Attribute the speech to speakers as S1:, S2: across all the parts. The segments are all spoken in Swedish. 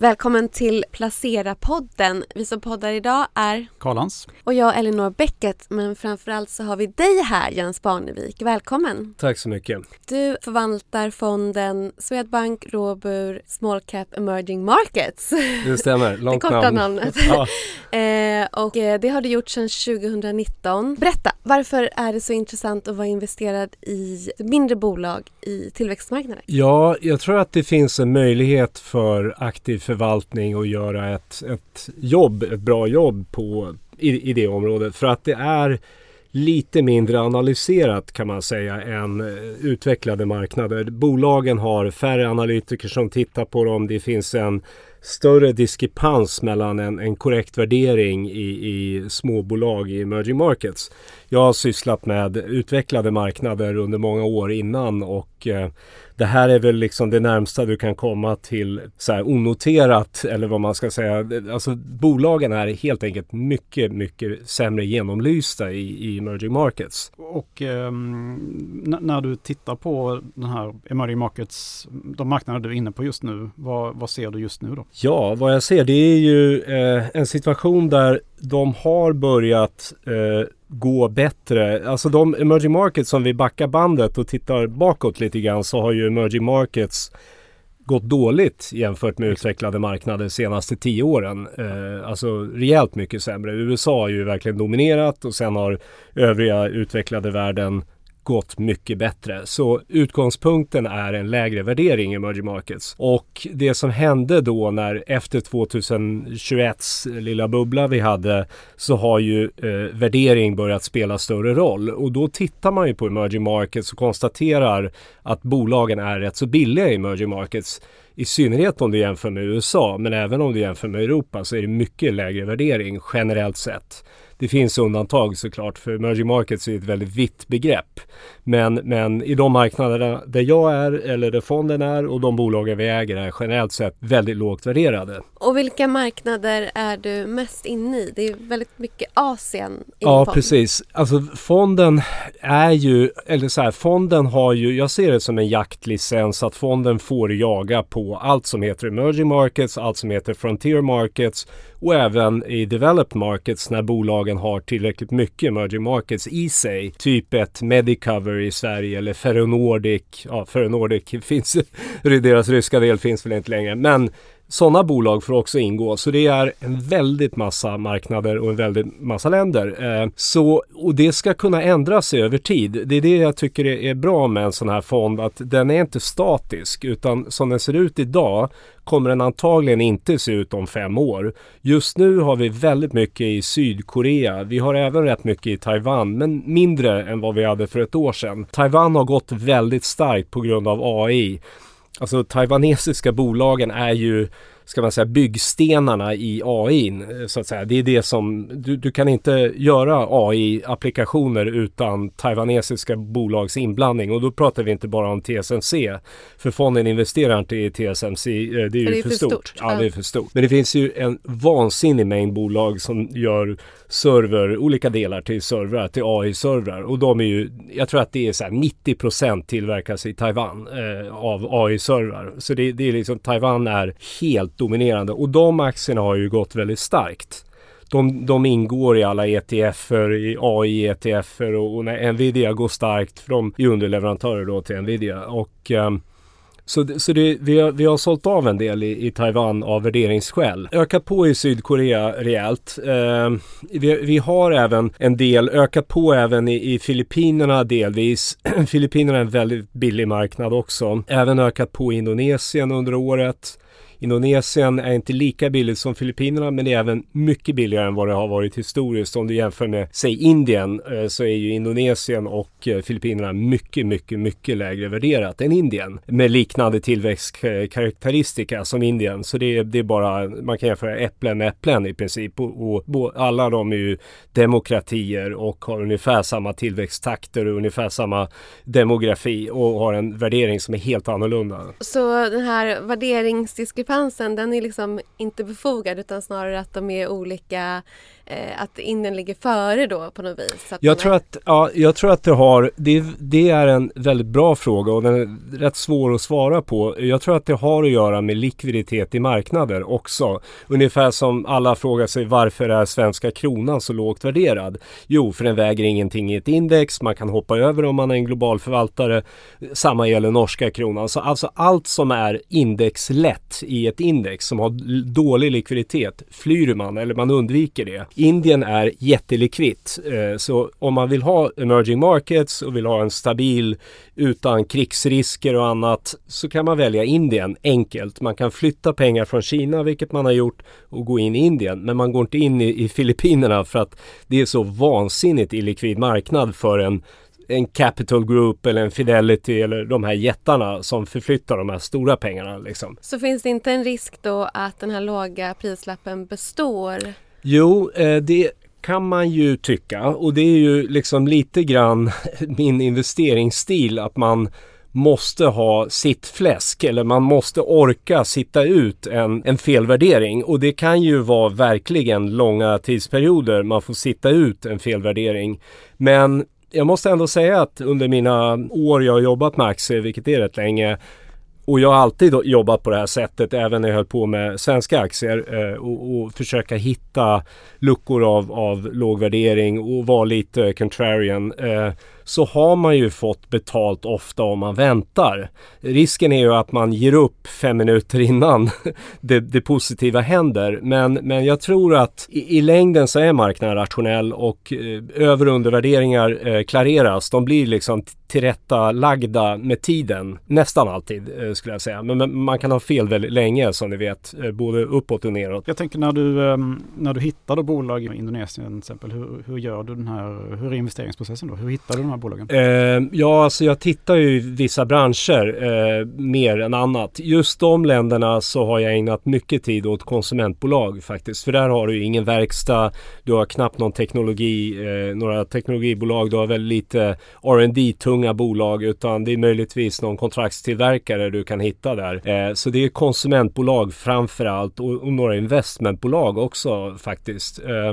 S1: Välkommen till Placera-podden. Vi som poddar idag är
S2: Karlans.
S1: och jag Elinor Bäcket. Men framförallt så har vi dig här Jens Barnevik. Välkommen!
S3: Tack så mycket.
S1: Du förvaltar fonden Swedbank Robur Small Cap Emerging Markets.
S3: Det stämmer.
S1: Det
S3: Långt
S1: korta
S3: namn.
S1: namnet.
S3: Ja.
S1: eh, och eh, det har du gjort sedan 2019. Berätta, varför är det så intressant att vara investerad i mindre bolag i tillväxtmarknader?
S3: ja, jag tror att det finns en möjlighet för aktiv förvaltning och göra ett, ett jobb, ett bra jobb på, i, i det området. För att det är lite mindre analyserat kan man säga än eh, utvecklade marknader. Bolagen har färre analytiker som tittar på dem. Det finns en större diskrepans mellan en, en korrekt värdering i, i småbolag i emerging markets. Jag har sysslat med utvecklade marknader under många år innan och eh, det här är väl liksom det närmsta du kan komma till så här onoterat eller vad man ska säga. Alltså bolagen är helt enkelt mycket, mycket sämre genomlysta i, i emerging markets.
S2: Och n- när du tittar på den här emerging markets, de marknader du är inne på just nu, vad, vad ser du just nu då?
S3: Ja, vad jag ser det är ju eh, en situation där de har börjat eh, gå bättre. Alltså de emerging markets som vi backar bandet och tittar bakåt lite grann så har ju emerging markets gått dåligt jämfört med utvecklade marknader de senaste tio åren. Eh, alltså rejält mycket sämre. USA har ju verkligen dominerat och sen har övriga utvecklade världen gått mycket bättre. Så utgångspunkten är en lägre värdering i emerging markets. Och det som hände då när efter 2021 lilla bubbla vi hade så har ju eh, värdering börjat spela större roll. Och då tittar man ju på emerging markets och konstaterar att bolagen är rätt så billiga i emerging markets. I synnerhet om du jämför med USA men även om du jämför med Europa så är det mycket lägre värdering generellt sett. Det finns undantag såklart för emerging markets är ett väldigt vitt begrepp. Men, men i de marknaderna där jag är eller där fonden är och de bolagen vi äger är generellt sett väldigt lågt värderade.
S1: Och vilka marknader är du mest inne i? Det är väldigt mycket Asien i
S3: Ja,
S1: fond.
S3: precis. Alltså fonden är ju, eller så här, fonden har ju, jag ser det som en jaktlicens att fonden får jaga på allt som heter emerging markets, allt som heter frontier markets och även i developed markets när bolagen har tillräckligt mycket emerging markets i sig. Typ ett Medicover i Sverige eller Ferronordic. Ja, Ferronordic finns, deras ryska del finns väl inte längre. Men sådana bolag får också ingå. Så det är en väldigt massa marknader och en väldigt massa länder. Eh, så, och det ska kunna ändra sig över tid. Det är det jag tycker är bra med en sån här fond. Att den är inte statisk utan som den ser ut idag kommer den antagligen inte se ut om fem år. Just nu har vi väldigt mycket i Sydkorea. Vi har även rätt mycket i Taiwan, men mindre än vad vi hade för ett år sedan. Taiwan har gått väldigt starkt på grund av AI. Alltså taiwanesiska bolagen är ju ska man säga byggstenarna i AI så att säga. Det är det som du, du kan inte göra AI-applikationer utan taiwanesiska bolags inblandning och då pratar vi inte bara om TSMC. För fonden investerar inte i TSMC, eh, det är ju
S1: det är
S3: för,
S1: för
S3: stort.
S1: stort.
S3: Ja. det är för stort. Men det finns ju en vansinnig mängd bolag som gör server, olika delar till servrar, till AI-servrar och de är ju, jag tror att det är så här 90% tillverkas i Taiwan eh, av AI-servrar. Så det, det är liksom, Taiwan är helt dominerande och de aktierna har ju gått väldigt starkt. De, de ingår i alla ETFer, i AI-ETFer och, och när Nvidia går starkt, för de är underleverantörer då till Nvidia. Och, um, så det, så det, vi, har, vi har sålt av en del i, i Taiwan av värderingsskäl. Ökat på i Sydkorea rejält. Eh, vi, vi har även en del, ökat på även i, i Filippinerna delvis. Filippinerna är en väldigt billig marknad också. Även ökat på i Indonesien under året. Indonesien är inte lika billigt som Filippinerna men det är även mycket billigare än vad det har varit historiskt. Om du jämför med, säg Indien, eh, så är ju Indonesien och eh, Filippinerna mycket, mycket, mycket lägre värderat än Indien. Med liknande tillväxtkaraktäristika som Indien. Så det är, det är bara, man kan jämföra äpplen med äpplen i princip. Och, och, och alla de är ju demokratier och har ungefär samma tillväxttakter och ungefär samma demografi och har en värdering som är helt annorlunda.
S1: Så den här värderingsdiskrepansen den är liksom inte befogad utan snarare att de är olika eh, att Indien ligger före då på något vis?
S3: Jag, tror att, ja, jag tror att det har, det, det är en väldigt bra fråga och den är rätt svår att svara på. Jag tror att det har att göra med likviditet i marknader också. Ungefär som alla frågar sig varför är svenska kronan så lågt värderad? Jo, för den väger ingenting i ett index, man kan hoppa över om man är en global förvaltare. Samma gäller norska kronan. Så alltså allt som är indexlätt i ett index som har dålig likviditet flyr man eller man undviker det. Indien är jättelikvitt. Eh, så om man vill ha emerging markets och vill ha en stabil utan krigsrisker och annat så kan man välja Indien enkelt. Man kan flytta pengar från Kina, vilket man har gjort, och gå in i Indien. Men man går inte in i, i Filippinerna för att det är så vansinnigt illikvid marknad för en en Capital Group eller en Fidelity eller de här jättarna som förflyttar de här stora pengarna. Liksom.
S1: Så finns det inte en risk då att den här låga prislappen består?
S3: Jo, eh, det kan man ju tycka och det är ju liksom lite grann min investeringsstil att man måste ha sitt fläsk eller man måste orka sitta ut en, en felvärdering och det kan ju vara verkligen långa tidsperioder man får sitta ut en felvärdering. Men jag måste ändå säga att under mina år jag har jobbat med aktier, vilket är rätt länge, och jag har alltid jobbat på det här sättet även när jag höll på med svenska aktier eh, och, och, försöka hitta luckor av, av låg värdering och vara lite contrarian. Eh, så har man ju fått betalt ofta om man väntar. Risken är ju att man ger upp fem minuter innan det, det positiva händer. Men, men jag tror att i, i, längden så är marknaden rationell och eh, över och undervärderingar eh, klareras. De blir liksom tillrättalagda med tiden. Nästan alltid eh, skulle jag säga. Men, men, man kan ha fel väldigt länge som ni vet. Eh, både uppåt och neråt.
S2: Jag tänker när du, eh, när du hittar då bolag i Indonesien till exempel. Hur, hur gör du den här, hur är investeringsprocessen då? Hur hittar du de här bolagen?
S3: Eh, ja, alltså jag tittar ju i vissa branscher eh, mer än annat. Just de länderna så har jag ägnat mycket tid åt konsumentbolag faktiskt. För där har du ingen verkstad, du har knappt någon teknologi, eh, några teknologibolag, du har väldigt lite R&D tunga bolag utan det är möjligtvis någon kontraktstillverkare du kan hitta där. Eh, så det är konsumentbolag framför allt och, och några investmentbolag också faktiskt. Eh,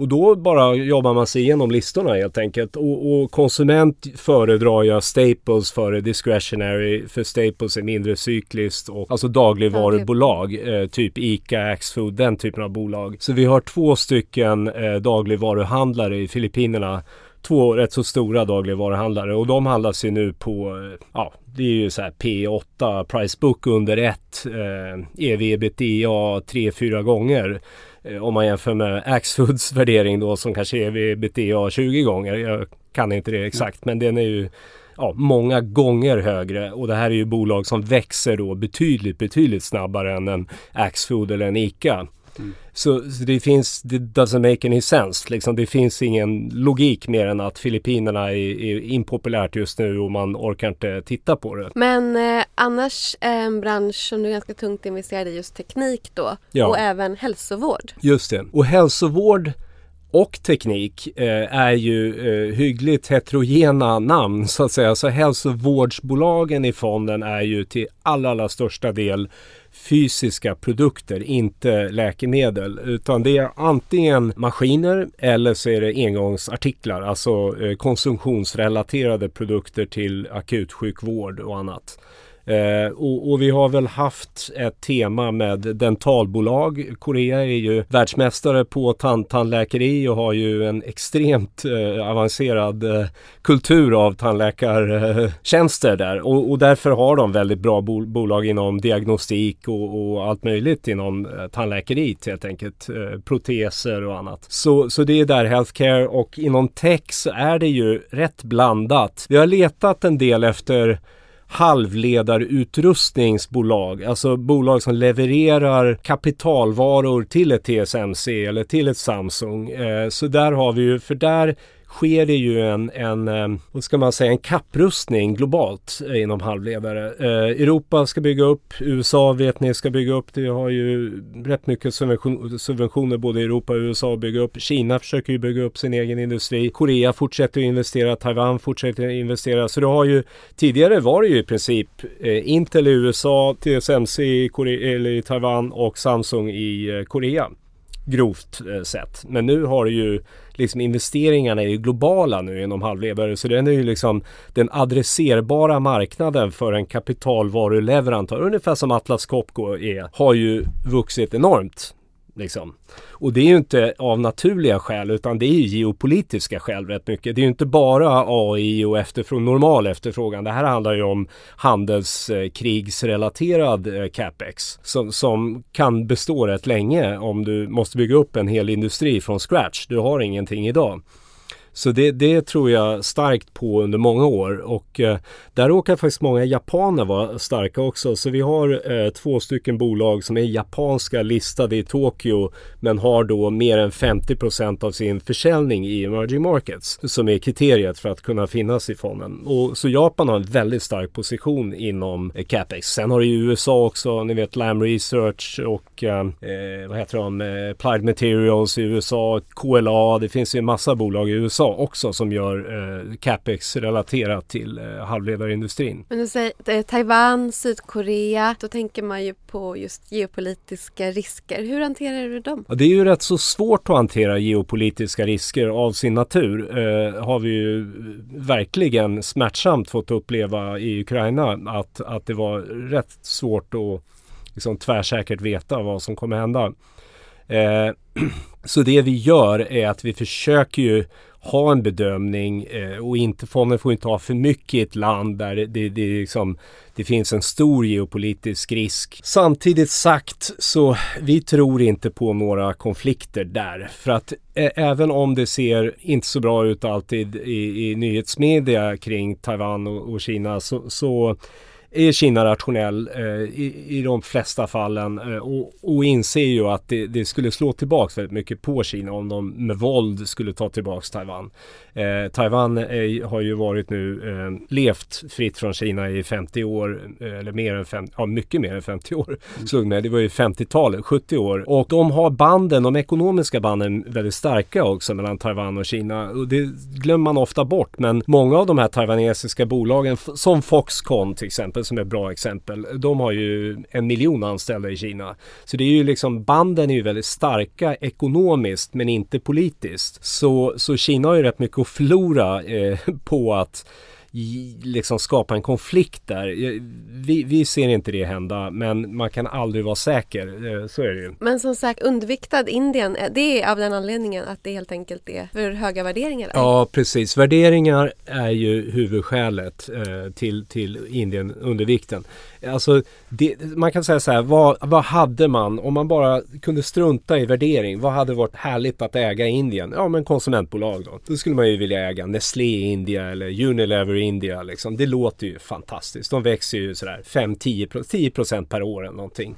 S3: och då bara jobbar man sig igenom listorna helt enkelt. Och, och konsument föredrar jag Staples före Discretionary. För Staples är mindre cykliskt och alltså dagligvarubolag. Eh, typ ICA, Axfood, den typen av bolag. Så vi har två stycken eh, dagligvaruhandlare i Filippinerna två rätt så stora dagligvaruhandlare och de handlas ju nu på, eh, ja det är ju så här P8, price book under ett, eh, ev ebitda 3-4 gånger. Eh, om man jämför med Axfoods värdering då som kanske är ebitda 20 gånger. Jag kan inte det exakt men den är ju ja, många gånger högre och det här är ju bolag som växer då betydligt, betydligt snabbare än en Axfood eller en ICA. Mm. Så, så, det finns, det doesn't make any sense. Liksom, det finns ingen logik mer än att Filippinerna är, är impopulärt just nu och man orkar inte titta på det.
S1: Men eh, annars en bransch som du är ganska tungt investerad i just teknik då ja. och även hälsovård.
S3: Just det. Och hälsovård och teknik eh, är ju eh, hyggligt heterogena namn så att säga. Så hälsovårdsbolagen i fonden är ju till allra, allra största del fysiska produkter, inte läkemedel. Utan det är antingen maskiner eller så är det engångsartiklar, alltså eh, konsumtionsrelaterade produkter till akutsjukvård och annat. Eh, och, och, vi har väl haft ett tema med dentalbolag. Korea är ju världsmästare på tand tandläkeri och har ju en extremt eh, avancerad eh, kultur av tandläkartjänster där. Och, och, därför har de väldigt bra bol bolag inom diagnostik och, och allt möjligt inom eh, tandläkeriet helt enkelt. Eh, proteser och annat. Så, så det är där healthcare och inom tech så är det ju rätt blandat. Vi har letat en del efter halvledarutrustningsbolag, alltså bolag som levererar kapitalvaror till ett TSMC eller till ett Samsung. Eh, så där har vi ju, för där sker det ju en, en eh, vad ska man säga, en kapprustning globalt eh, inom halvledare. Eh, Europa ska bygga upp, USA vet ni ska bygga upp. Det har ju rätt mycket subvention, subventioner både i Europa och USA att bygga upp. Kina försöker ju bygga upp sin egen industri. Korea fortsätter att investera, Taiwan fortsätter att investera. Så du har ju, tidigare var det ju i princip Intel i USA, TSMC i, Korea, eller i Taiwan och Samsung i Korea grovt sett. Men nu har det ju liksom investeringarna är ju globala nu inom halvledare så den är ju liksom den adresserbara marknaden för en kapitalvaruleverantör. Ungefär som Atlas Copco är har ju vuxit enormt. Liksom. Och det är ju inte av naturliga skäl utan det är ju geopolitiska skäl rätt mycket. Det är ju inte bara AI och efterfrågan, normal efterfrågan. Det här handlar ju om handelskrigsrelaterad eh, eh, capex som, som kan bestå rätt länge om du måste bygga upp en hel industri från scratch. Du har ingenting idag. Så det, det, tror jag starkt på under många år och eh, där råkar faktiskt många japaner vara starka också. Så vi har eh, två stycken bolag som är japanska listade i Tokyo men har då mer än 50% av sin försäljning i emerging markets som är kriteriet för att kunna finnas i fonden. Och, så Japan har en väldigt stark position inom eh, capex. Sen har du ju USA också, ni vet Lam Research och eh, eh vad heter de, eh, Applied Materials i USA, KLA, det finns ju en massa bolag i USA USA också som gör eh, capex relaterat till eh, halvledarindustrin.
S1: Men du säger eh, Taiwan, Sydkorea, då tänker man ju på just geopolitiska risker. Hur hanterar du dem?
S3: Ja, det är ju rätt så svårt att hantera geopolitiska risker av sin natur. Eh, har vi ju verkligen smärtsamt fått uppleva i Ukraina att, att det var rätt svårt att liksom tvärsäkert veta vad som kommer hända. Eh, så det vi gör är att vi försöker ju ha en bedömning eh, och inte, fonden får inte ha för mycket i ett land där det, det, det, liksom, det finns en stor geopolitisk risk. Samtidigt sagt så vi tror inte på några konflikter där. För att eh, även om det ser inte så bra ut alltid i, i nyhetsmedia kring Taiwan och, och Kina så, så är Kina rationell eh, i, i de flesta fallen eh, och, och inser ju att det, det, skulle slå tillbaks väldigt mycket på Kina om de med våld skulle ta tillbaks Taiwan. Eh, Taiwan är, har ju varit nu eh, levt fritt från Kina i 50 år eh, eller mer än 50, ja mycket mer än 50 år. Mm. Slog. Det var ju 50-talet, 70 år och de har banden, de ekonomiska banden väldigt starka också mellan Taiwan och Kina och det glömmer man ofta bort men många av de här taiwanesiska bolagen som Foxconn till exempel exempel som är ett bra exempel. De har ju en miljon anställda i Kina. Så det är ju liksom banden är ju väldigt starka ekonomiskt men inte politiskt. Så, så Kina har ju rätt mycket att förlora eh, på att liksom skapa en konflikt där. Vi, vi, ser inte det hända men man kan aldrig vara säker. Eh, så är det ju.
S1: Men som sagt underviktad Indien, eh, det är av den anledningen att det helt enkelt är för höga värderingar? Där.
S3: Ja precis, värderingar är ju huvudskälet eh, till, till Indien undervikten. Alltså, det, man kan säga så här, vad, vad hade man om man bara kunde strunta i värdering? Vad hade varit härligt att äga i Indien? Ja, men konsumentbolag då. Då skulle man ju vilja äga Nestlé i India eller Unilever i India. Liksom. Det låter ju fantastiskt. De växer ju sådär 5-10% per år eller någonting.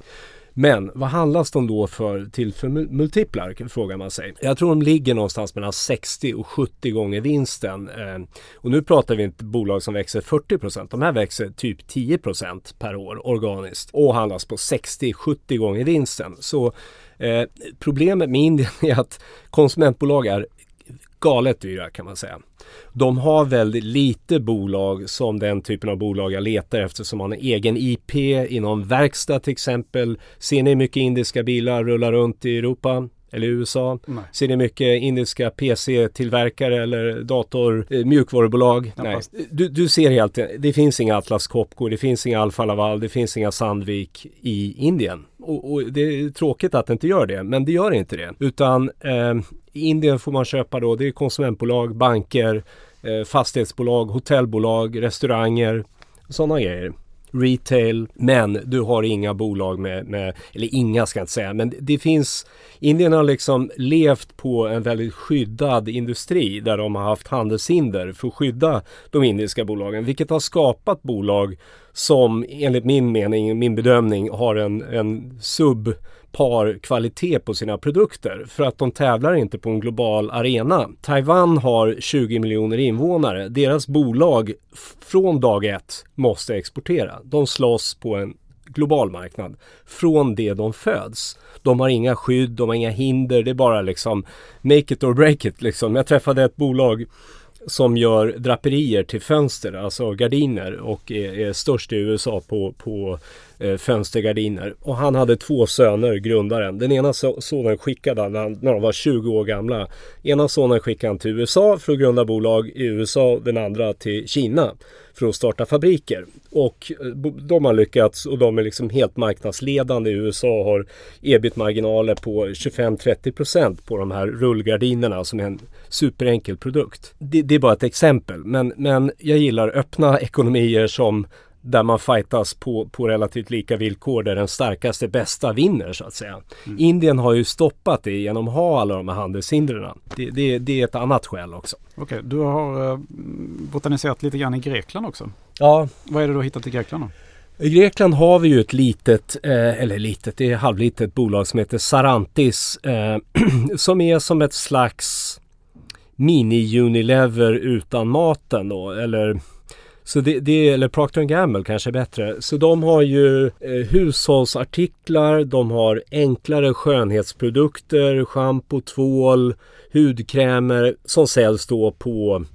S3: Men vad handlas de då för till för multiplar frågar man sig. Jag tror de ligger någonstans mellan 60 och 70 gånger vinsten. Eh, och nu pratar vi inte bolag som växer 40 procent. De här växer typ 10 procent per år organiskt och handlas på 60-70 gånger vinsten. Så eh, problemet med Indien är att konsumentbolag är galet dyra kan man säga. De har väldigt lite bolag som den typen av bolag jag letar efter som har en egen IP inom verkstad till exempel. Ser ni mycket indiska bilar rulla runt i Europa? Eller i USA? Nej. Ser ni mycket indiska PC-tillverkare eller dator, eh, mjukvarubolag? Nej. Du, du, ser helt, det finns inga Atlas Copco, det finns inga Alfa Laval, det finns inga Sandvik i Indien. Och, och, det är tråkigt att det inte gör det, men det gör inte det. Utan eh, i Indien får man köpa då, det är konsumentbolag, banker, eh, fastighetsbolag, hotellbolag, restauranger, sådana grejer retail men du har inga bolag med, med, eller inga ska jag inte säga, men det finns Indien har liksom levt på en väldigt skyddad industri där de har haft handelshinder för att skydda de indiska bolagen vilket har skapat bolag som enligt min mening, min bedömning har en, en sub par kvalitet på sina produkter för att de tävlar inte på en global arena. Taiwan har 20 miljoner invånare. Deras bolag från dag ett måste exportera. De slåss på en global marknad från det de föds. De har inga skydd, de har inga hinder, det är bara liksom make it or break it liksom. Jag träffade ett bolag som gör draperier till fönster, alltså gardiner och är, är störst i USA på, på eh, fönstergardiner. Och han hade två söner, grundaren. Den ena sonen skickade han när de var 20 år gamla. Ena sonen skickade han till USA för att grunda bolag i USA, den andra till Kina för att starta fabriker. Och eh, de har lyckats och de är liksom helt marknadsledande i USA och har ebit-marginaler på 25-30% på de här rullgardinerna som är en superenkel produkt. Det, det, är bara ett exempel men, men jag gillar öppna ekonomier som där man fightas på, på relativt lika villkor där den starkaste bästa vinner så att säga. Mm. Indien har ju stoppat det genom att ha alla de här handelshindren. Det, det, det är ett annat skäl också.
S2: Okej, okay, du har eh, botaniserat lite grann i Grekland också.
S3: Ja.
S2: Vad är det du har hittat i Grekland då?
S3: I Grekland har vi ju ett litet, eh, eller litet, det är halvlitet bolag som heter Sarantis. Eh, som är som ett slags mini-Unilever utan maten då. Eller så det, det, eller Procter Gamble kanske är bättre. Så de har ju eh, hushållsartiklar, de har enklare skönhetsprodukter, schampo, tvål, hudkrämer som säljs då på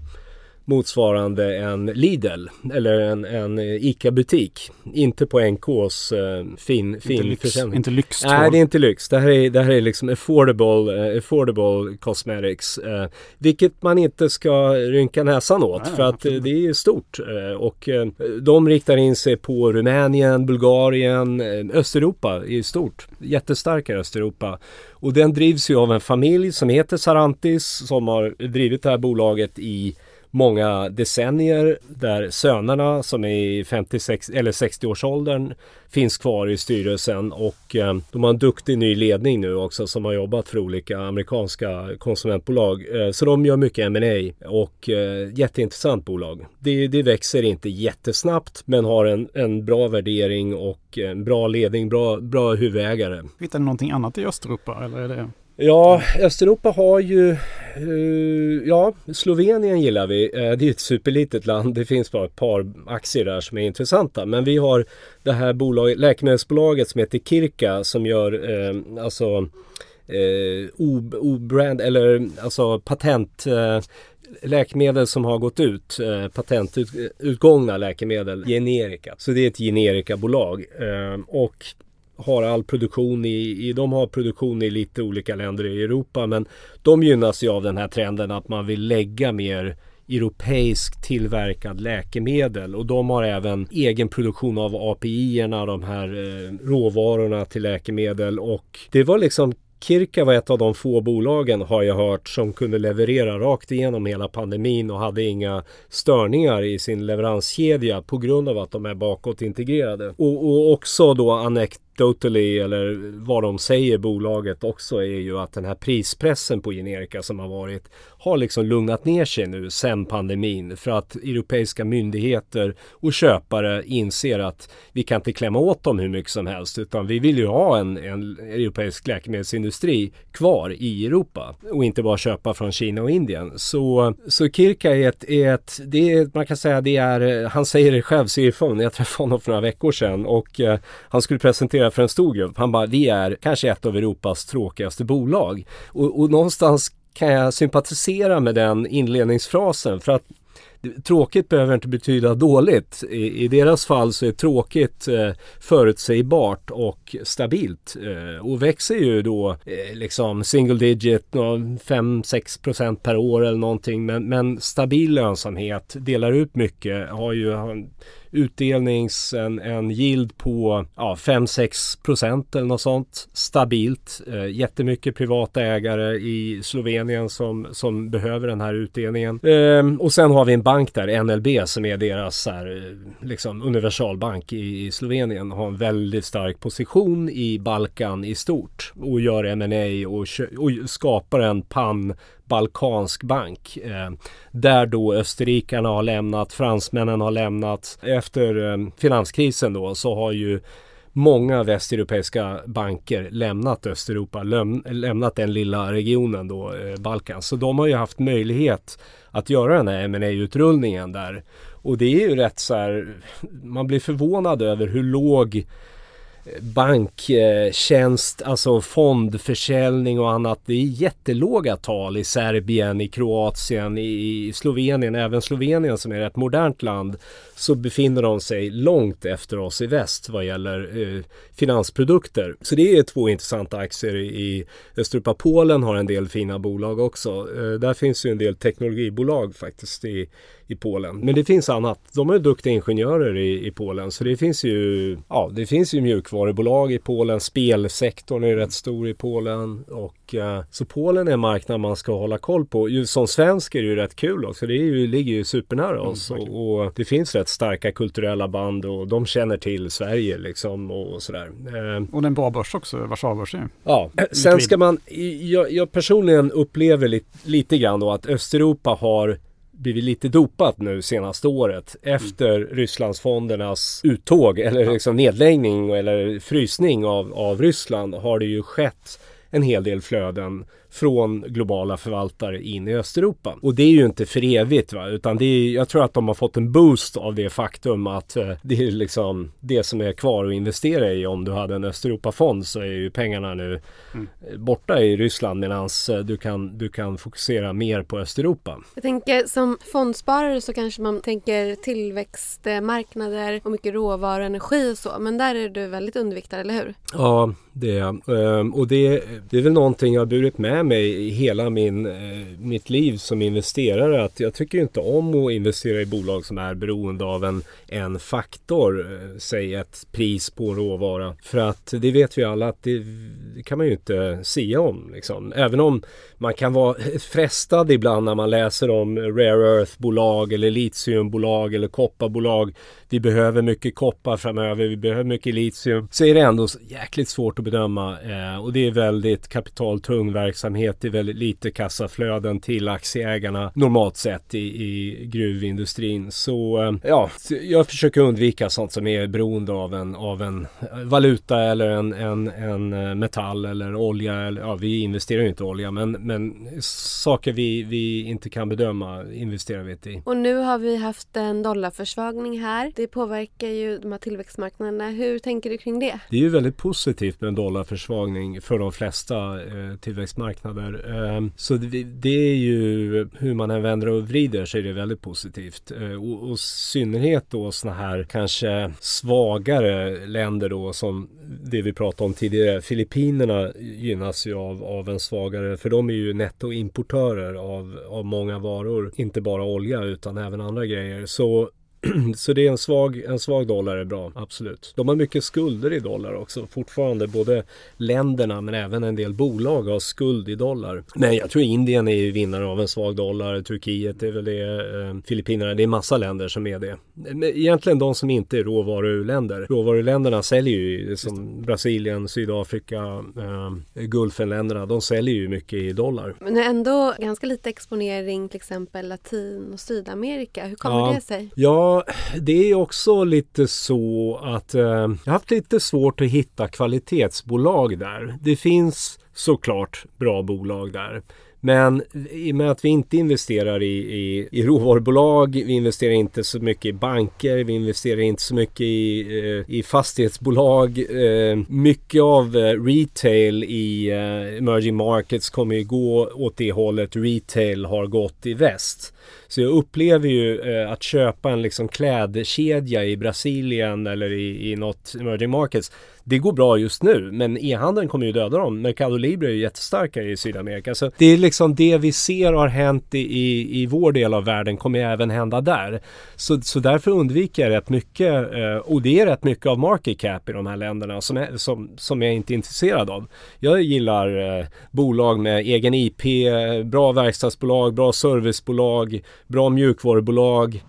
S3: motsvarande en Lidl eller en, en ICA-butik. Inte på NKs uh, fin, fin
S2: inte lyx,
S3: försäljning.
S2: Inte lyx.
S3: Nej, det är inte lyx. Det här är, det här är liksom affordable, uh, affordable cosmetics. Uh, vilket man inte ska rynka näsan åt Nej, för att absolut. det är stort. och de riktar in sig på Rumänien, Bulgarien, Östeuropa i stort. Jättestarka Östeuropa. Och den drivs ju av en familj som heter Sarantis som har drivit det här bolaget i många decennier där sönerna som är i 56 eller 60-årsåldern finns kvar i styrelsen och eh, de har en duktig ny ledning nu också som har jobbat för olika amerikanska konsumentbolag. Eh, så de gör mycket M&A och eh, jätteintressant bolag. Det, det växer inte jättesnabbt men har en, en bra värdering och eh, en bra ledning, bra, bra huvudägare.
S2: Hittar ni någonting annat i Östeuropa eller är det
S3: Ja, Östeuropa har ju... Uh, ja, Slovenien gillar vi. Uh, det är ett superlitet land. Det finns bara ett par aktier där som är intressanta. Men vi har det här bolaget, läkemedelsbolaget som heter Kirka som gör uh, alltså obrand eller alltså patent läkemedel som har gått ut, eh, patentutgångna läkemedel, generika. Så det är ett generikabolag. Eh, och har all produktion i, i, de har produktion i lite olika länder i Europa men de gynnas ju av den här trenden att man vill lägga mer europeisk tillverkad läkemedel och de har även egen produktion av API-erna, de här eh, råvarorna till läkemedel och det var liksom Kirka var ett av de få bolagen har jag hört som kunde leverera rakt igenom hela pandemin och hade inga störningar i sin leveranskedja på grund av att de är bakåt integrerade. Och, och också då Anect anecdotally eller vad de säger bolaget också är ju att den här prispressen på generika som har varit har liksom lugnat ner sig nu sen pandemin för att europeiska myndigheter och köpare inser att vi kan inte klämma åt dem hur mycket som helst utan vi vill ju ha en, en europeisk läkemedelsindustri kvar i Europa och inte bara köpa från Kina och Indien. Så, så Kirka är ett, är ett det är, man kan säga det är, han säger det själv, CFOn, jag träffade honom för några veckor sedan och eh, han skulle presentera för en stor grupp. Han bara, vi är kanske ett av Europas tråkigaste bolag. Och, och någonstans kan jag sympatisera med den inledningsfrasen för att Tråkigt behöver inte betyda dåligt. I, i deras fall så är tråkigt eh, förutsägbart och stabilt. Eh, och växer ju då eh, liksom single digit 5-6% per år eller någonting. Men, men stabil lönsamhet, delar ut mycket, har ju utdelnings, en, en yield på ja, 5-6 procent eller något sånt. Stabilt. Eh, jättemycket privata ägare i Slovenien som, som behöver den här utdelningen. Eh, och sen har vi en bank där, NLB, som är deras här, eh, liksom universalbank i, i Slovenien. Har en väldigt stark position i Balkan i stort och gör M&A och, och skapar en pan balkansk bank. Eh, där då österrikarna har lämnat, fransmännen har lämnat. Efter eh, finanskrisen då så har ju många västeuropeiska banker lämnat Östeuropa, läm lämnat den lilla regionen då, eh, Balkan. Så de har ju haft möjlighet att göra den här ma utrullningen där. Och det är ju rätt så här, man blir förvånad över hur låg banktjänst, alltså fondförsäljning och annat. Det är jättelåga tal i Serbien, i Kroatien, i Slovenien, även Slovenien som är ett modernt land så befinner de sig långt efter oss i väst vad gäller eh, finansprodukter. Så det är två intressanta aktier i Östeuropa. Polen har en del fina bolag också. Eh, där finns ju en del teknologibolag faktiskt i, i Polen. Men det finns annat. De är duktiga ingenjörer i, i Polen. Så det finns ju, ja, det finns ju mjukvarubolag i Polen. Spelsektorn är rätt stor i Polen. Och, eh, så Polen är en marknad man ska hålla koll på. Just som svensk är det ju rätt kul också. Det är ju, ligger ju supernära oss. Mm, och, och, det finns rätt starka kulturella band och de känner till Sverige liksom och sådär.
S2: Eh, och det är en bra börs också, Warszawabörsen.
S3: Ja, sen ska man, jag, jag personligen upplever lite, lite grann då att Östeuropa har blivit lite dopat nu senaste året efter mm. Rysslandsfondernas uttåg eller liksom nedläggning eller frysning av, av Ryssland har det ju skett en hel del flöden från globala förvaltare in i Östeuropa. Och det är ju inte för evigt va? utan det är, jag tror att de har fått en boost av det faktum att eh, det är liksom det som är kvar att investera i. Om du hade en Östeuropafond så är ju pengarna nu mm. borta i Ryssland medan eh, du kan, du kan fokusera mer på Östeuropa.
S1: Jag tänker som fondsparare så kanske man tänker tillväxtmarknader och mycket råvaror, energi och så. Men där är du väldigt underviktad, eller hur?
S3: Ja, det är jag. Ehm, och det, det är väl någonting jag har burit med mig i hela min, eh, mitt liv som investerare. Att jag tycker inte om att investera i bolag som är beroende av en, en faktor. Eh, säg ett pris på råvara. För att det vet vi alla att det, det kan man ju inte sia om. Liksom. Även om man kan vara frestad ibland när man läser om rare earth-bolag eller litiumbolag eller kopparbolag. Vi behöver mycket koppar framöver, vi behöver mycket litium. Så är det ändå jäkligt svårt att bedöma eh, och det är väldigt kapitaltung verksamhet. Det är väldigt lite kassaflöden till aktieägarna normalt sett i, i gruvindustrin. Så eh, ja, jag försöker undvika sånt som är beroende av en, av en valuta eller en, en, en eh, metall eller olja. Eller, ja, vi investerar ju inte i olja men, men saker vi, vi inte kan bedöma investerar vi inte i.
S1: Och nu har vi haft en dollarförsvagning här. Det påverkar ju de här tillväxtmarknaderna. Hur tänker du kring det?
S3: Det är ju väldigt positivt med en dollarförsvagning för de flesta eh, tillväxtmarknader marknader. Ehm, så det, är ju hur man än vänder och vrider så är det väldigt positivt. Eh, och, och synnerhet då sådana här kanske svagare länder då som det vi pratade om tidigare. Filippinerna gynnas ju av, av en svagare, för de är ju nettoimportörer av, av många varor. Inte bara olja utan även andra grejer. Så så det är en svag, en svag dollar är bra, absolut. De har mycket skulder i dollar också fortfarande. Både länderna men även en del bolag har skuld i dollar. Men jag tror Indien är ju vinnare av en svag dollar. Turkiet är väl det. Eh, Filippinerna. Det är massa länder som är det. Men egentligen de som inte är råvaruländer. Råvaruländerna säljer ju som Brasilien, Sydafrika, eh, Gulfenländerna. De säljer ju mycket i dollar.
S1: Men det är ändå ganska lite exponering till exempel Latin och Sydamerika. Hur kommer
S3: ja.
S1: det sig?
S3: Ja, det är också lite så att eh, jag har haft lite svårt att hitta kvalitetsbolag där. Det finns såklart bra bolag där. Men i och med att vi inte investerar i, i, i råvarubolag, vi investerar inte så mycket i banker, vi investerar inte så mycket i, eh, i fastighetsbolag. Eh, mycket av eh, retail i eh, emerging markets kommer ju gå åt det hållet retail har gått i väst. Så jag upplever ju eh, att köpa en liksom klädkedja i Brasilien eller i, i något emerging markets. Det går bra just nu men e-handeln kommer ju döda dem. Mercado Libre är ju jättestarka i Sydamerika. Så det är liksom det vi ser har hänt i, i, i vår del av världen kommer även hända där. Så, så därför undviker jag rätt mycket eh, och det är rätt mycket av market cap i de här länderna som, är, som, som jag inte är intresserad av. Jag gillar eh, bolag med egen IP, eh, bra verkstadsbolag, bra servicebolag, bra mjukvarubolag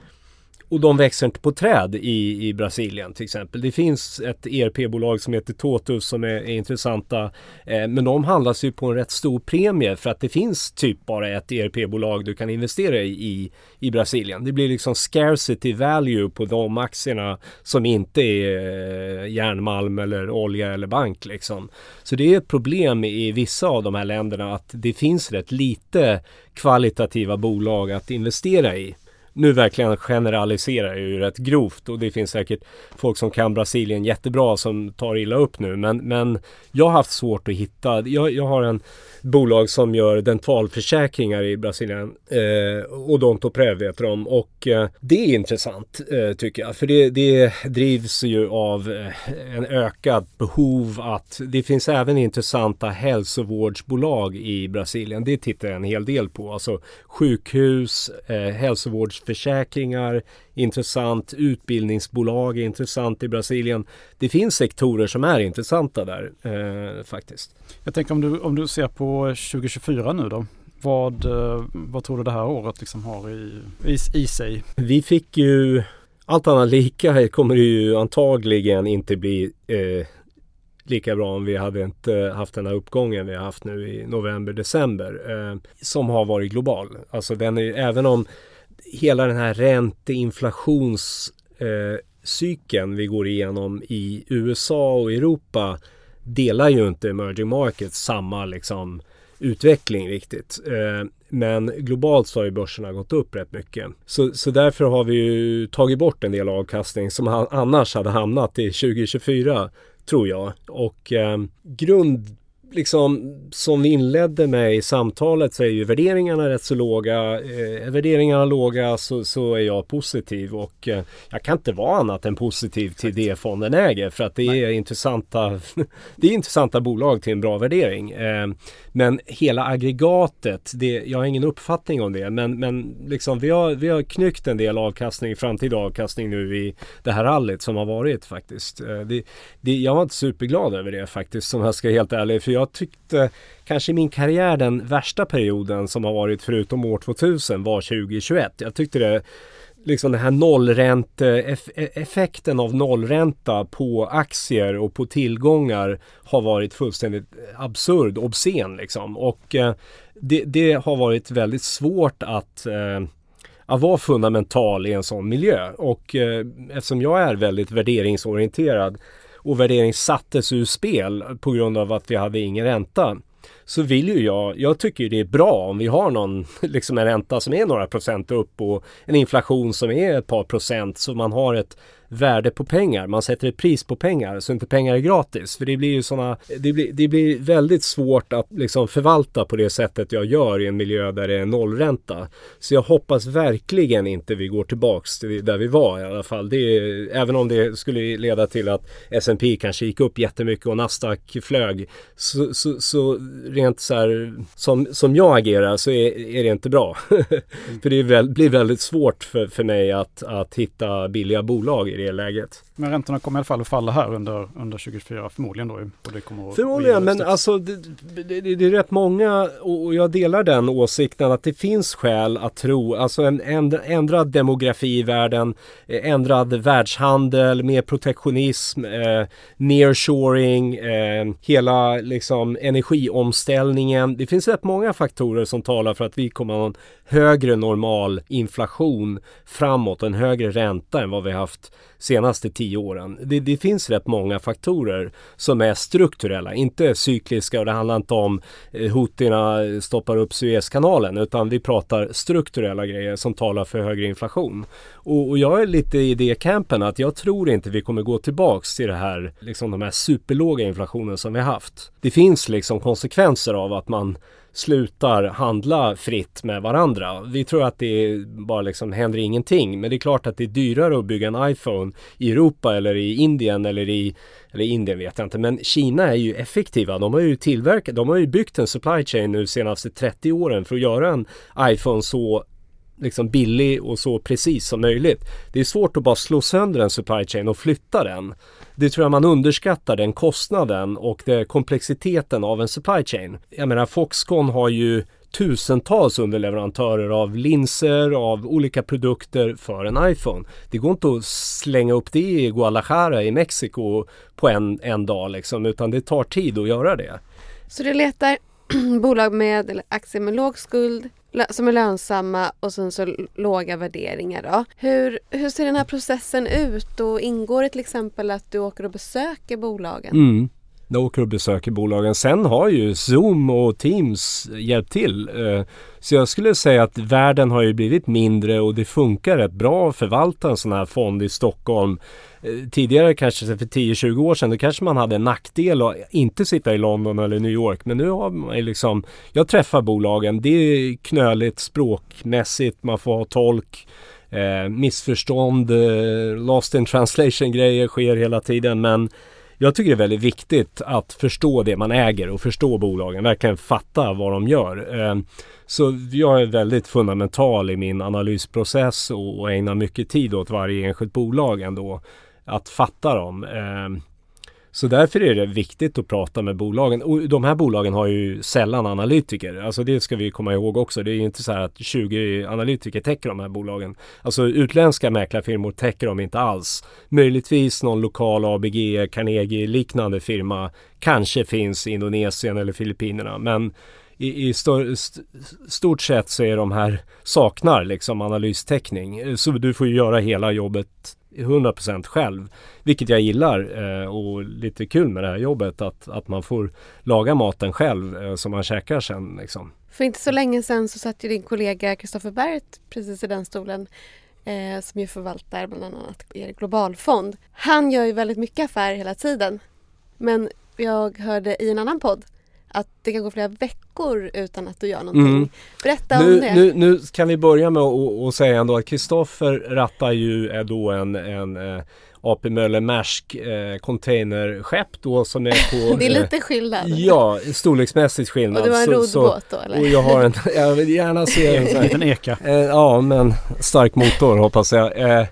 S3: och de växer inte på träd i, i Brasilien till exempel. Det finns ett ERP-bolag som heter Totus som är, är intressanta. Eh, men de handlas ju på en rätt stor premie för att det finns typ bara ett ERP-bolag du kan investera i, i i Brasilien. Det blir liksom scarcity value på de aktierna som inte är eh, järnmalm eller olja eller bank liksom. Så det är ett problem i vissa av de här länderna att det finns rätt lite kvalitativa bolag att investera i nu verkligen generaliserar jag ju rätt grovt och det finns säkert folk som kan Brasilien jättebra som tar illa upp nu. Men, men jag har haft svårt att hitta. Jag, jag har en bolag som gör dentalförsäkringar i Brasilien. Eh, Odontoprev heter de och eh, det är intressant eh, tycker jag. För det, det drivs ju av eh, en ökad behov att det finns även intressanta hälsovårdsbolag i Brasilien. Det tittar jag en hel del på. Alltså sjukhus, eh, hälsovårdsförsäkringar, intressant. Utbildningsbolag är intressant i Brasilien. Det finns sektorer som är intressanta där eh, faktiskt.
S2: Jag tänker om du, om du ser på 2024 nu då. Vad, eh, vad tror du det här året liksom har i, i, i sig?
S3: Vi fick ju allt annat lika kommer det ju antagligen inte bli eh, lika bra om vi hade inte haft den här uppgången vi har haft nu i november, december. Eh, som har varit global. Alltså den är, även om hela den här ränteinflationscykeln eh, vi går igenom i USA och Europa delar ju inte emerging markets samma liksom utveckling riktigt. Eh, men globalt så har ju börserna gått upp rätt mycket. Så, så därför har vi ju tagit bort en del avkastning som annars hade hamnat i 2024 tror jag. Och eh, grund liksom som vi inledde med i samtalet så är ju värderingarna rätt så låga. Eh, värderingarna låga så, så är jag positiv och eh, jag kan inte vara annat än positiv till det fonden äger för att det är intressanta Det är intressanta bolag till en bra värdering. Eh, men hela aggregatet, det, jag har ingen uppfattning om det men, men liksom vi har, vi har knyckt en del avkastning, framtida avkastning nu i det här rallyt som har varit faktiskt. Eh, det, det, jag var inte superglad över det faktiskt som jag ska vara helt ärlig för jag tyckte kanske i min karriär den värsta perioden som har varit förutom år 2000 var 2021. Jag tyckte det liksom den här nollränteeffekten av nollränta på aktier och på tillgångar har varit fullständigt absurd, obscen liksom. Och eh, det, det, har varit väldigt svårt att eh, att vara fundamental i en sån miljö och eh, eftersom jag är väldigt värderingsorienterad och värdering sattes ur spel på grund av att vi hade ingen ränta så vill ju jag, jag tycker det är bra om vi har någon, liksom en ränta som är några procent upp och en inflation som är ett par procent så man har ett värde på pengar. Man sätter ett pris på pengar så inte pengar är gratis. För det blir ju sådana, det blir, det blir väldigt svårt att liksom förvalta på det sättet jag gör i en miljö där det är nollränta. Så jag hoppas verkligen inte vi går tillbaks till där vi var i alla fall. Det är, även om det skulle leda till att S&P kanske gick upp jättemycket och Nasdaq flög. Så, så, så rent så här som, som jag agerar så är, är det inte bra. för det väl, blir väldigt svårt för, för mig att, att hitta billiga bolag det läget.
S2: Men räntorna kommer i alla fall att falla här under, under 2024 förmodligen då? Och det kommer
S3: förmodligen, men alltså det, det, det, är rätt många och jag delar den åsikten att det finns skäl att tro, alltså en ändrad demografi i världen, eh, ändrad världshandel, mer protektionism, eh, nearshoring, eh, hela liksom energiomställningen. Det finns rätt många faktorer som talar för att vi kommer att ha en högre normal inflation framåt, en högre ränta än vad vi haft senaste tio åren. Det, det, finns rätt många faktorer som är strukturella, inte cykliska och det handlar inte om eh, hotina stoppar upp Suezkanalen utan vi pratar strukturella grejer som talar för högre inflation. Och, och, jag är lite i det campen att jag tror inte vi kommer gå tillbaks till det här, liksom de här superlåga inflationen som vi haft. Det finns liksom konsekvenser av att man slutar handla fritt med varandra. Vi tror att det bara liksom händer ingenting. Men det är klart att det är dyrare att bygga en iPhone i Europa eller i Indien eller i eller Indien vet jag inte, men Kina är ju effektiva. De har ju tillverkat, de har ju byggt en supply chain nu senaste 30 åren för att göra en iPhone så liksom billig och så precis som möjligt. Det är svårt att bara slå sönder en supply chain och flytta den. Det tror jag man underskattar den kostnaden och det, komplexiteten av en supply chain. Jag menar Foxconn har ju tusentals underleverantörer av linser, av olika produkter för en iPhone. Det går inte att slänga upp det i Guadalajara i Mexiko på en, en dag liksom, utan det tar tid att göra det.
S1: Så du letar bolag med, eller aktier med låg skuld, som är lönsamma och sen så låga värderingar då. Hur, hur ser den här processen ut och ingår det till exempel att du åker och besöker bolagen?
S3: Mm när jag åker och besöker bolagen. Sen har ju Zoom och Teams hjälpt till. Eh, så jag skulle säga att världen har ju blivit mindre och det funkar rätt bra att förvalta en sån här fond i Stockholm. Eh, tidigare kanske för 10-20 år sedan då kanske man hade en nackdel att inte sitta i London eller New York. Men nu har man liksom, jag träffar bolagen, det är knöligt språkmässigt, man får ha tolk. Eh, missförstånd, eh, lost in translation grejer sker hela tiden men jag tycker det är väldigt viktigt att förstå det man äger och förstå bolagen, verkligen fatta vad de gör. Eh, så jag är väldigt fundamental i min analysprocess och ägnar mycket tid åt varje enskilt bolag ändå. Att fatta dem. Eh, så därför är det viktigt att prata med bolagen. Och de här bolagen har ju sällan analytiker. Alltså det ska vi komma ihåg också. Det är inte så här att 20 analytiker täcker de här bolagen. Alltså utländska mäklarfirmor täcker de inte alls. Möjligtvis någon lokal ABG, Carnegie liknande firma kanske finns i Indonesien eller Filippinerna. Men i, i stor, st, stort sett så är de här saknar liksom analystäckning. Så du får ju göra hela jobbet 100% själv. Vilket jag gillar eh, och lite kul med det här jobbet att, att man får laga maten själv eh, som man käkar sen. Liksom.
S1: För inte så länge sedan så satt ju din kollega Kristoffer Bert precis i den stolen eh, som ju förvaltar bland annat er globalfond. Han gör ju väldigt mycket affärer hela tiden. Men jag hörde i en annan podd att det kan gå flera veckor utan att du gör någonting. Mm. Berätta
S3: nu,
S1: om det.
S3: Nu, nu kan vi börja med att säga ändå att Kristoffer rattar ju är då en, en eh, AP Möller Maersk eh, containerskepp då som är på...
S1: det är lite eh, skillnad.
S3: Ja, storleksmässigt skillnad.
S1: Och du har en roddbåt då eller?
S3: Och jag har en, jag vill gärna se en
S2: sån liten eka.
S3: Eh, ja, men stark motor hoppas jag.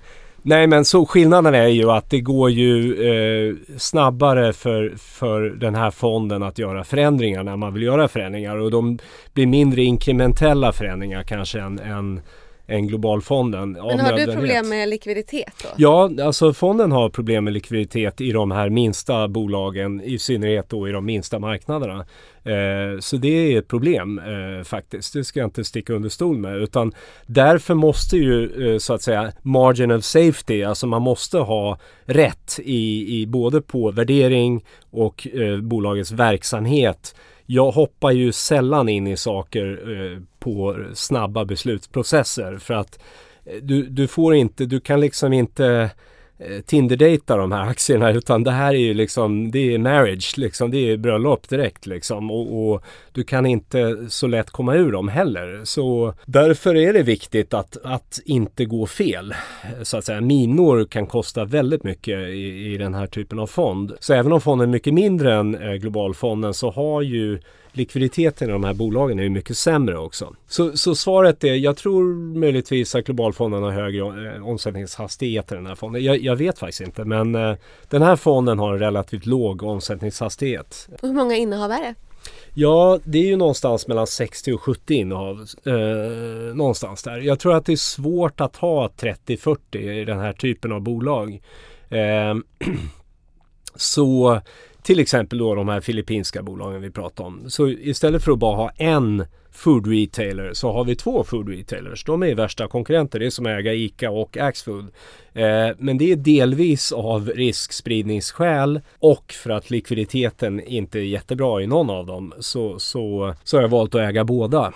S3: Nej men så skillnaden är ju att det går ju eh, snabbare för, för den här fonden att göra förändringar när man vill göra förändringar och de blir mindre inkrementella förändringar kanske än, än än globalfonden.
S1: Men har du problem med likviditet då?
S3: Ja, alltså fonden har problem med likviditet i de här minsta bolagen, i synnerhet då i de minsta marknaderna. Eh, så det är ett problem eh, faktiskt. Det ska jag inte sticka under stol med. Utan därför måste ju eh, så att säga margin of safety, alltså man måste ha rätt i, i både på värdering och eh, bolagets verksamhet jag hoppar ju sällan in i saker eh, på snabba beslutsprocesser för att eh, du, du får inte, du kan liksom inte Eh, Tinder-dejta de här aktierna utan det här är ju liksom, det är marriage liksom, det är bröllop direkt liksom och, och, du kan inte så lätt komma ur dem heller. Så därför är det viktigt att, att inte gå fel. Så att säga, minor kan kosta väldigt mycket i, i den här typen av fond. Så även om fonden är mycket mindre än eh, globalfonden så har ju likviditeten i de här bolagen är ju mycket sämre också. Så, så svaret är, jag tror möjligtvis att globalfonden har högre eh, omsättningshastighet än den här fonden. Jag, jag vet faktiskt inte men eh, den här fonden har en relativt låg omsättningshastighet.
S1: Och hur många innehav är det?
S3: Ja, det är ju någonstans mellan 60 och 70 innehav. Eh, någonstans där. Jag tror att det är svårt att ha 30-40 i den här typen av bolag. Eh, så till exempel då de här filippinska bolagen vi pratar om. Så istället för att bara ha en food retailer så har vi två food retailers. De är värsta konkurrenter. Det är som att äga ICA och Axfood. Eh, men det är delvis av riskspridningsskäl och för att likviditeten inte är jättebra i någon av dem så, så, så har jag valt att äga båda.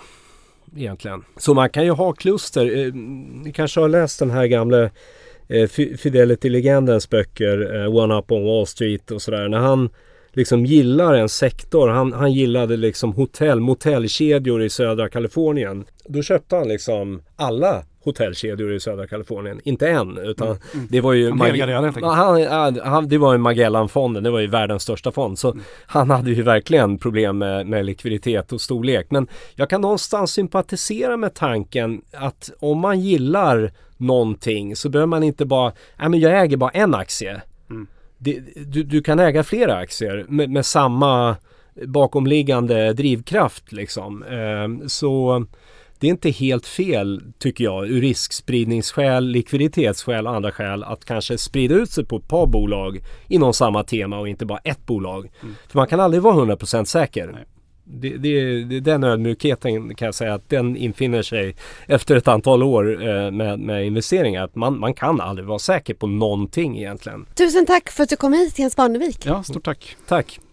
S3: Egentligen. Så man kan ju ha kluster. Eh, ni kanske har läst den här gamla eh, Fidelity-legendens böcker, eh, One Up on Wall Street och sådär. När han liksom gillar en sektor. Han, han gillade liksom hotell, motellkedjor i södra Kalifornien. Då köpte han liksom alla hotellkedjor i södra Kalifornien. Inte en utan mm. mm. det var ju han Mag han, han, Det var ju Magellanfonden, det var ju världens största fond. Så mm. han hade ju verkligen problem med, med likviditet och storlek. Men jag kan någonstans sympatisera med tanken att om man gillar någonting så behöver man inte bara, nej men jag äger bara en aktie. Mm. Det, du, du, kan äga flera aktier med, med samma bakomliggande drivkraft liksom. Eh, så det är inte helt fel tycker jag ur riskspridningsskäl, likviditetsskäl och andra skäl att kanske sprida ut sig på ett par bolag inom samma tema och inte bara ett bolag. Mm. För man kan aldrig vara 100% säker. Nej. Det, det, det, den ödmjukheten kan jag säga att den infinner sig efter ett antal år eh, med, med, investeringar. Att man, man kan aldrig vara säker på någonting egentligen.
S1: Tusen tack för att du kom hit Jens Barnevik.
S2: Ja, stort tack.
S3: Tack.